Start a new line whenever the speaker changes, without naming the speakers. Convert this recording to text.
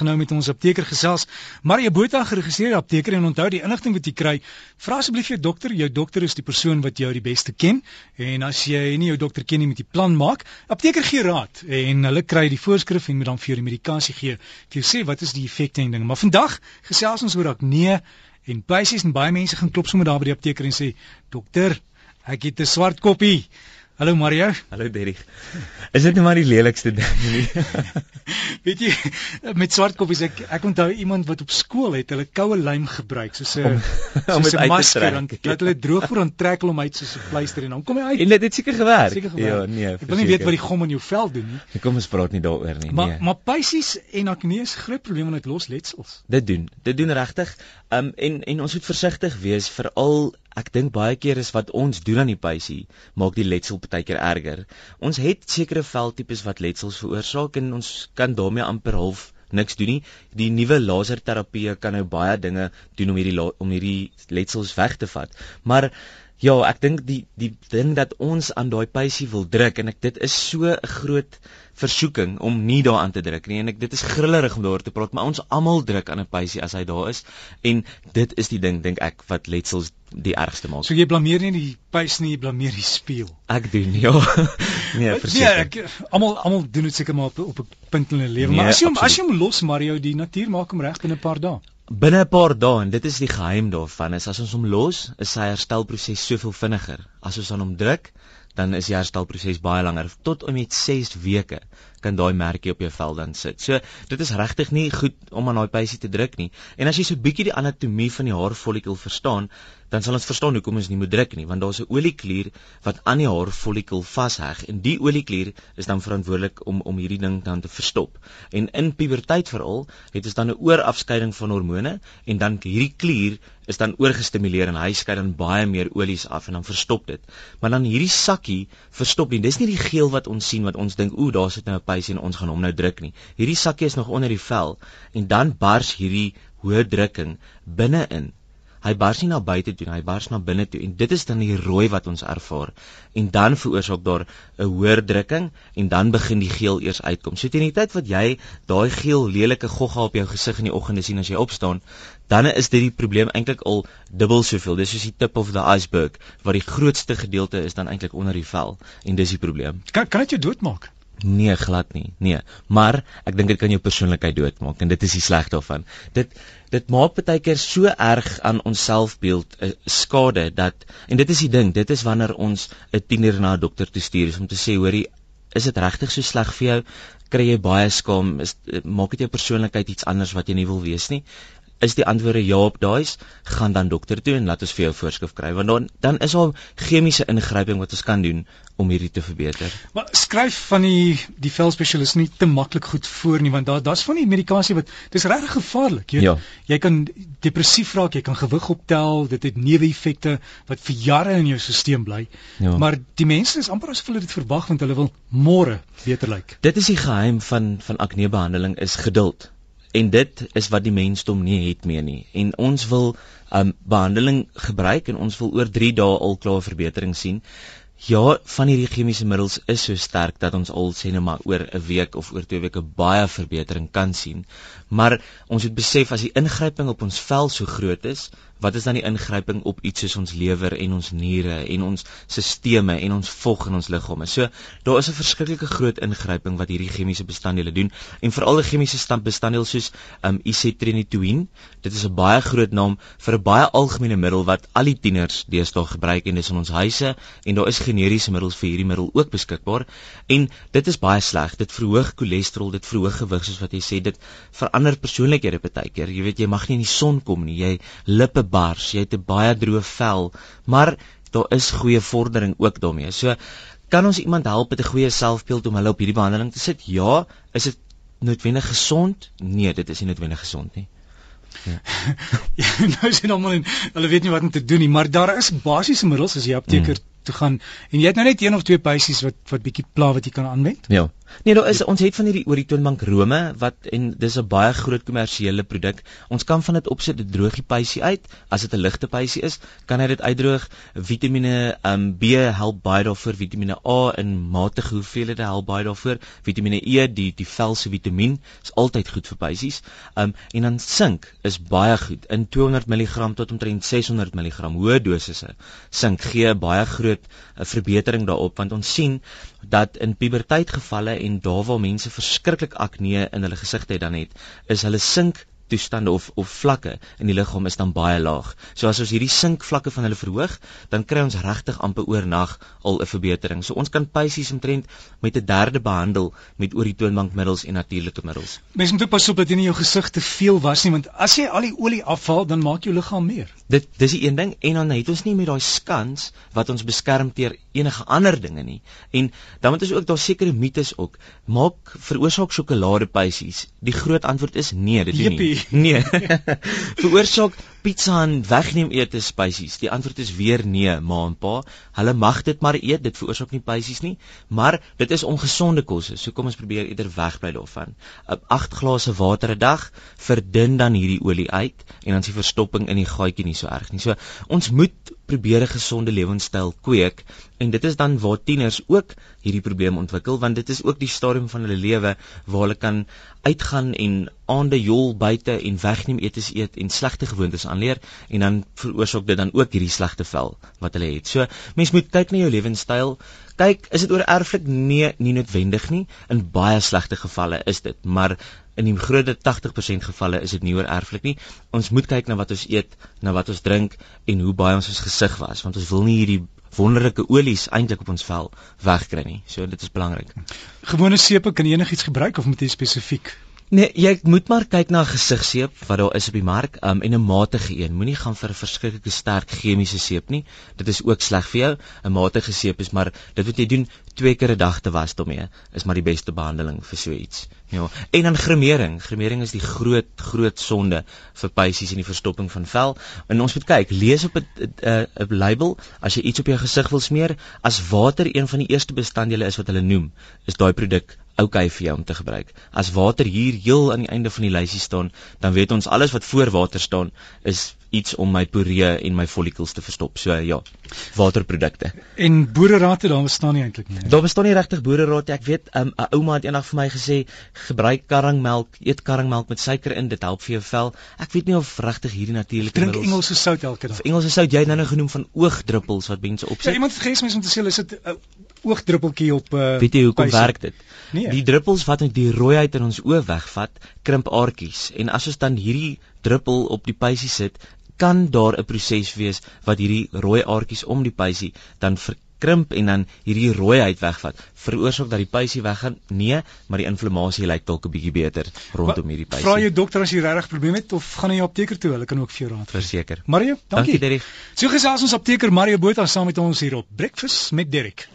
genou met ons apteker gesels. Mario Botha geregistreerde apteker en onthou die inligting wat jy kry, vra asseblief jou dokter. Jou dokter is die persoon wat jou die beste ken en as jy nie jou dokter ken nie, moet jy plan maak. Apteker gee raad en hulle kry die voorskrif en moet dan vir jou die medikasie gee. Jy sê wat is die effekte en dinge. Maar vandag gesels ons oor akne en basies en baie mense gaan klop sommer daar by die apteker en sê, "Dokter, ek het 'n swart koppie." Hallo Mario.
Hallo Derrick. Is dit nie maar die lelikste ding nie?
Weet jy, met swart koppies ek ek onthou iemand wat op skool het hulle koue lym gebruik soos 'n soos 'n masker en dat hulle droog voor aan trek hom uit soos 'n pleister en dan kom hy uit.
En dit het seker gewerk. Seker gewerk. Ja, nee.
Ek wil nie weet wat die gom in jou vel doen nie.
Kom ons praat nie daaroor nie.
Maar nee. maar pysies en akne is groot probleme met los letsels.
Dit doen. Dit doen regtig. Um en en ons moet versigtig wees veral ek dink baie keer is wat ons doen aan die pysie maak die letsel baie keer erger. Ons het sekere veltipes wat letsels veroorsaak en ons kan daarmee amper half niks doen nie. Die nuwe laserterapie kan nou baie dinge doen om hierdie om hierdie letsels weg te vat. Maar ja, ek dink die die ding dat ons aan daai pysie wil druk en ek dit is so 'n groot versoeking om nie daaraan te druk nie en ek dit is grillerig om daaroor te praat maar ons almal druk aan 'n pysie as hy daar is en dit is die ding dink ek wat letsels die ergste maak.
So jy blameer nie die pys nie, jy blameer die spieël.
Ek doen ja. nee, verseker. Nee,
almal almal doen dit seker maar op, op 'n punt in hulle lewe, nee, maar as jy hom as jy hom los Mario, die natuur maak hom reg binne 'n paar dae.
Binne 'n paar dae en dit is die geheim daarvan is as ons hom los, is sy herstelproses soveel vinniger. As ons aan hom druk, dan is die herstelproses baie langer tot om met 6 weke kan daai merkie op jou vel dan sit. So dit is regtig nie goed om aan daai pysie te druk nie. En as jy so bietjie die anatomie van die haarfollikel verstaan, dan sal ons verstaan hoekom ons nie moet druk nie, want daar's 'n olieklier wat aan die haarfollikel vasheg en die olieklier is dan verantwoordelik om om hierdie ding dan te verstop. En in puberteit veral het ons dan 'n oorafskeiding van hormone en dan hierdie klier is dan oorgestimuleer en hy skei dan baie meer olies af en dan verstop dit. Maar dan hierdie sakkie verstop nie. Dis nie die geel wat ons sien wat ons dink ooh daar sit nou 'n pysie en ons gaan hom nou druk nie. Hierdie sakkie is nog onder die vel en dan bars hierdie hoë drukking binne-in. Hy bars nie na buite toe nie, hy bars na binne toe en dit is dan die rooi wat ons ervaar. En dan veroorsaak daar 'n hoër drukking en dan begin die geel eers uitkom. So teen die tyd wat jy daai geel lelike gogga op jou gesig in die oggende sien as jy opstaan, dan is dit die probleem eintlik al dubbel soveel. Dis soos die tip of the iceberg waar die grootste gedeelte is dan eintlik onder die vel en dis die probleem.
Kan kan dit jou doodmaak?
Nee, glad nie. Nee, maar ek dink dit kan jou persoonlikheid doodmaak en dit is die sleg daarvan. Dit dit maak baie keer so erg aan ons selfbeeld 'n uh, eh, skade dat en dit is die ding, dit is wanneer ons 'n tiener na 'n dokter toe stuur om te sê, hoorie, is dit regtig so sleg vir jou? Kry jy baie skaam? Is eh, maak dit jou persoonlikheid iets anders wat jy nie wil wees nie? Is die antwoorde ja op daai's, gaan dan dokter toe en laat ons vir jou voorskrif kry want dan dan is daar chemiese ingryping wat ons kan doen om hierdie te verbeter.
Maar skryf van die die velspesialis nie te maklik goed voor nie want daar daar's van die medikasie wat dis regtig gevaarlik. Jy ja. jy kan depressief raak, jy kan gewig optel, dit het neeweffekte wat vir jare in jou stelsel bly. Ja. Maar die mense is amper asof hulle dit verwag want hulle wil môre beter lyk.
Dit is die geheim van van aknebehandeling is geduld en dit is wat die mensdom nie het meer nie. En ons wil um behandeling gebruik en ons wil oor 3 dae al klaar verbetering sien. Ja van hierdie chemiese middels is so sterk dat ons al sê net maar oor 'n week of oor 2 weke baie verbetering kan sien maar ons moet besef as die ingryping op ons vel so groot is wat is dan die ingryping op iets soos ons lewer en ons niere en ons stelsels en ons vog in ons liggame. So daar is 'n verskriklike groot ingryping wat hierdie chemiese bestanddele doen en veral die chemiese standbestanddeel soos um isotretinoin. Dit is 'n baie groot naam vir 'n baie algemene middel wat al die tieners deesdae gebruik en dis in ons huise en daar is generiese middels vir hierdie middel ook beskikbaar en dit is baie sleg. Dit verhoog cholesterol, dit verhoog gewig soos wat jy sê, dit verander persoonlikhede baie keer. Jy weet jy mag nie in die son kom nie. Jy lippe bars, jy het 'n baie droë vel, maar daar is goeie vordering ook daarmee. So kan ons iemand help met 'n goeie selfbeeld om hulle op hierdie behandeling te sit? Ja, is dit noodwendig gesond? Nee, dit is nie noodwendig gesond nie.
Ja. ja, nou sien almal en hulle weet nie wat om te doen nie, maar daar is basiese middels as jy apteker mm. toe gaan en jy het nou net een of twee pysies wat wat bietjie pla wat jy kan aanwend.
Ja. Nee, daar is ons het van hierdie ooritoonbank rome wat en dis 'n baie groot kommersiële produk. Ons kan van dit opsit dit droog die pysie uit. As dit 'n ligte pysie is, kan hy dit uitdroog. Vitamiene um, B help baie daarvoor, Vitamiene A in matige hoeveelhede help baie daarvoor. Vitamiene E, die die vel se vitamien, is altyd goed vir pysies. Um en dan sink is baie goed in 200 mg tot omtrent 600 mg hoë dosisse. Sink gee baie groot uh, verbetering daarop want ons sien dat in puberteitgevalle en daar waar mense verskriklik akne in hulle gesigte dan het, is hulle sink toestande of of vlakke in die liggaam is dan baie laag. So as ons hierdie sinkvlakke van hulle verhoog, dan kry ons regtig amper oornag al 'n verbetering. So ons kan pysies omtrent met 'n derde behandel met ooritoonbankmiddels en natuurlike middels.
Mens moet pas op dat jy nie jou gesig te veel was nie, want as jy al die olie afhaal, dan maak jou liggaam meer.
Dit dis die een ding en dan het ons nie met daai skans wat ons beskerm teer enige ander dinge nie. En dan moet ons ook daar sekere mites ook maak veroorsaak sjokoladepysies. Die groot antwoord is nee, dit doen nie. Nee. Veroorsaak pizza en wegneem ete spesies. Die antwoord is weer nee, ma en pa. Hulle mag dit maar eet, dit veroorsaak nie spesies nie, maar dit is ongesonde kosse. So kom ons probeer eerder wegbly daarvan. 8 glase water 'n dag verdun dan hierdie olie uit en dan is die verstopping in die gaatjie nie so erg nie. So ons moet probeer 'n gesonde lewenstyl kweek en dit is dan waar tieners ook hierdie probleem ontwikkel want dit is ook die stadium van hulle lewe waar hulle kan uitgaan en aande jol buite en wegneem etes eet en slegte gewoontes aanleer en dan veroorsaak dit dan ook hierdie slegte vel wat hulle het. So mens moet kyk na jou lewenstyl. Kyk, is dit oor erflik? Nee, nie noodwendig nie. In baie slegte gevalle is dit, maar in die groot 80% gevalle is dit nie oor erflik nie. Ons moet kyk na wat ons eet, na wat ons drink en hoe baie ons ons gesig was, want ons wil nie hierdie wonderlike olies eintlik op ons vel wegkry nie. So dit is belangrik.
Gewone sepe kan enigiets gebruik of moet jy spesifiek
Nee, jy moet maar kyk na gesigseep wat daar is op die mark, um, en 'n matige een. Moenie gaan vir 'n verskriklike sterk chemiese seep nie. Dit is ook sleg vir jou. 'n Matige seep is maar dit wat jy doen twee keer 'n dag te was daarmee is maar die beste behandeling vir so iets. Ja. En dan gremering. Gremering is die groot groot sonde vir pysies en die verstopping van vel. En ons moet kyk, lees op 'n 'n 'n label as jy iets op jou gesig wil smeer, as water een van die eerste bestanddele is wat hulle noem, is daai produk okay vir jou om te gebruik. As water hier heel aan die einde van die lysie staan, dan weet ons alles wat voor water staan is iets om my poree en my follikels te verstop. So ja, waterprodukte.
En boererate daar bestaan nie eintlik nie.
Daar bestaan nie regtig boererate. Ek weet um, 'n um, ouma het eendag vir my gesê gebruik karringmelk, eet karringmelk met suiker in, dit help vir jou vel. Ek weet nie of regtig hierdie natuurlike
middels Drink Engelse sout elke dag.
Engelse sout jy het nou nou genoem van oogdruppels wat mense opsit.
Ja, iemand het gesê mens om te sê hulle sit 'n uh, oogdruppeltjie op uh,
Weet jy hoekom werk dit? Nee. Die druppels wat net die rooiheid in ons oë wegvat, krimp aartjies en as ons dan hierdie druppel op die pysie sit, kan daar 'n proses wees wat hierdie rooi aartjies om die pysie dan verkrimp en dan hierdie rooiheid wegvat. Veroorsaak dat die pysie weggaan? Nee, maar die inflammasie lyk dalk 'n bietjie beter rondom hierdie pysie.
Vra jou dokter as jy regtig probleme het of gaan jy apteker toe? Hulle kan ook vir jou raad
gee. Verseker.
Mario, dankie.
Dankie Derek.
So gesels ons apteker Mario Botha saam met ons hier op Breakfast met Derek.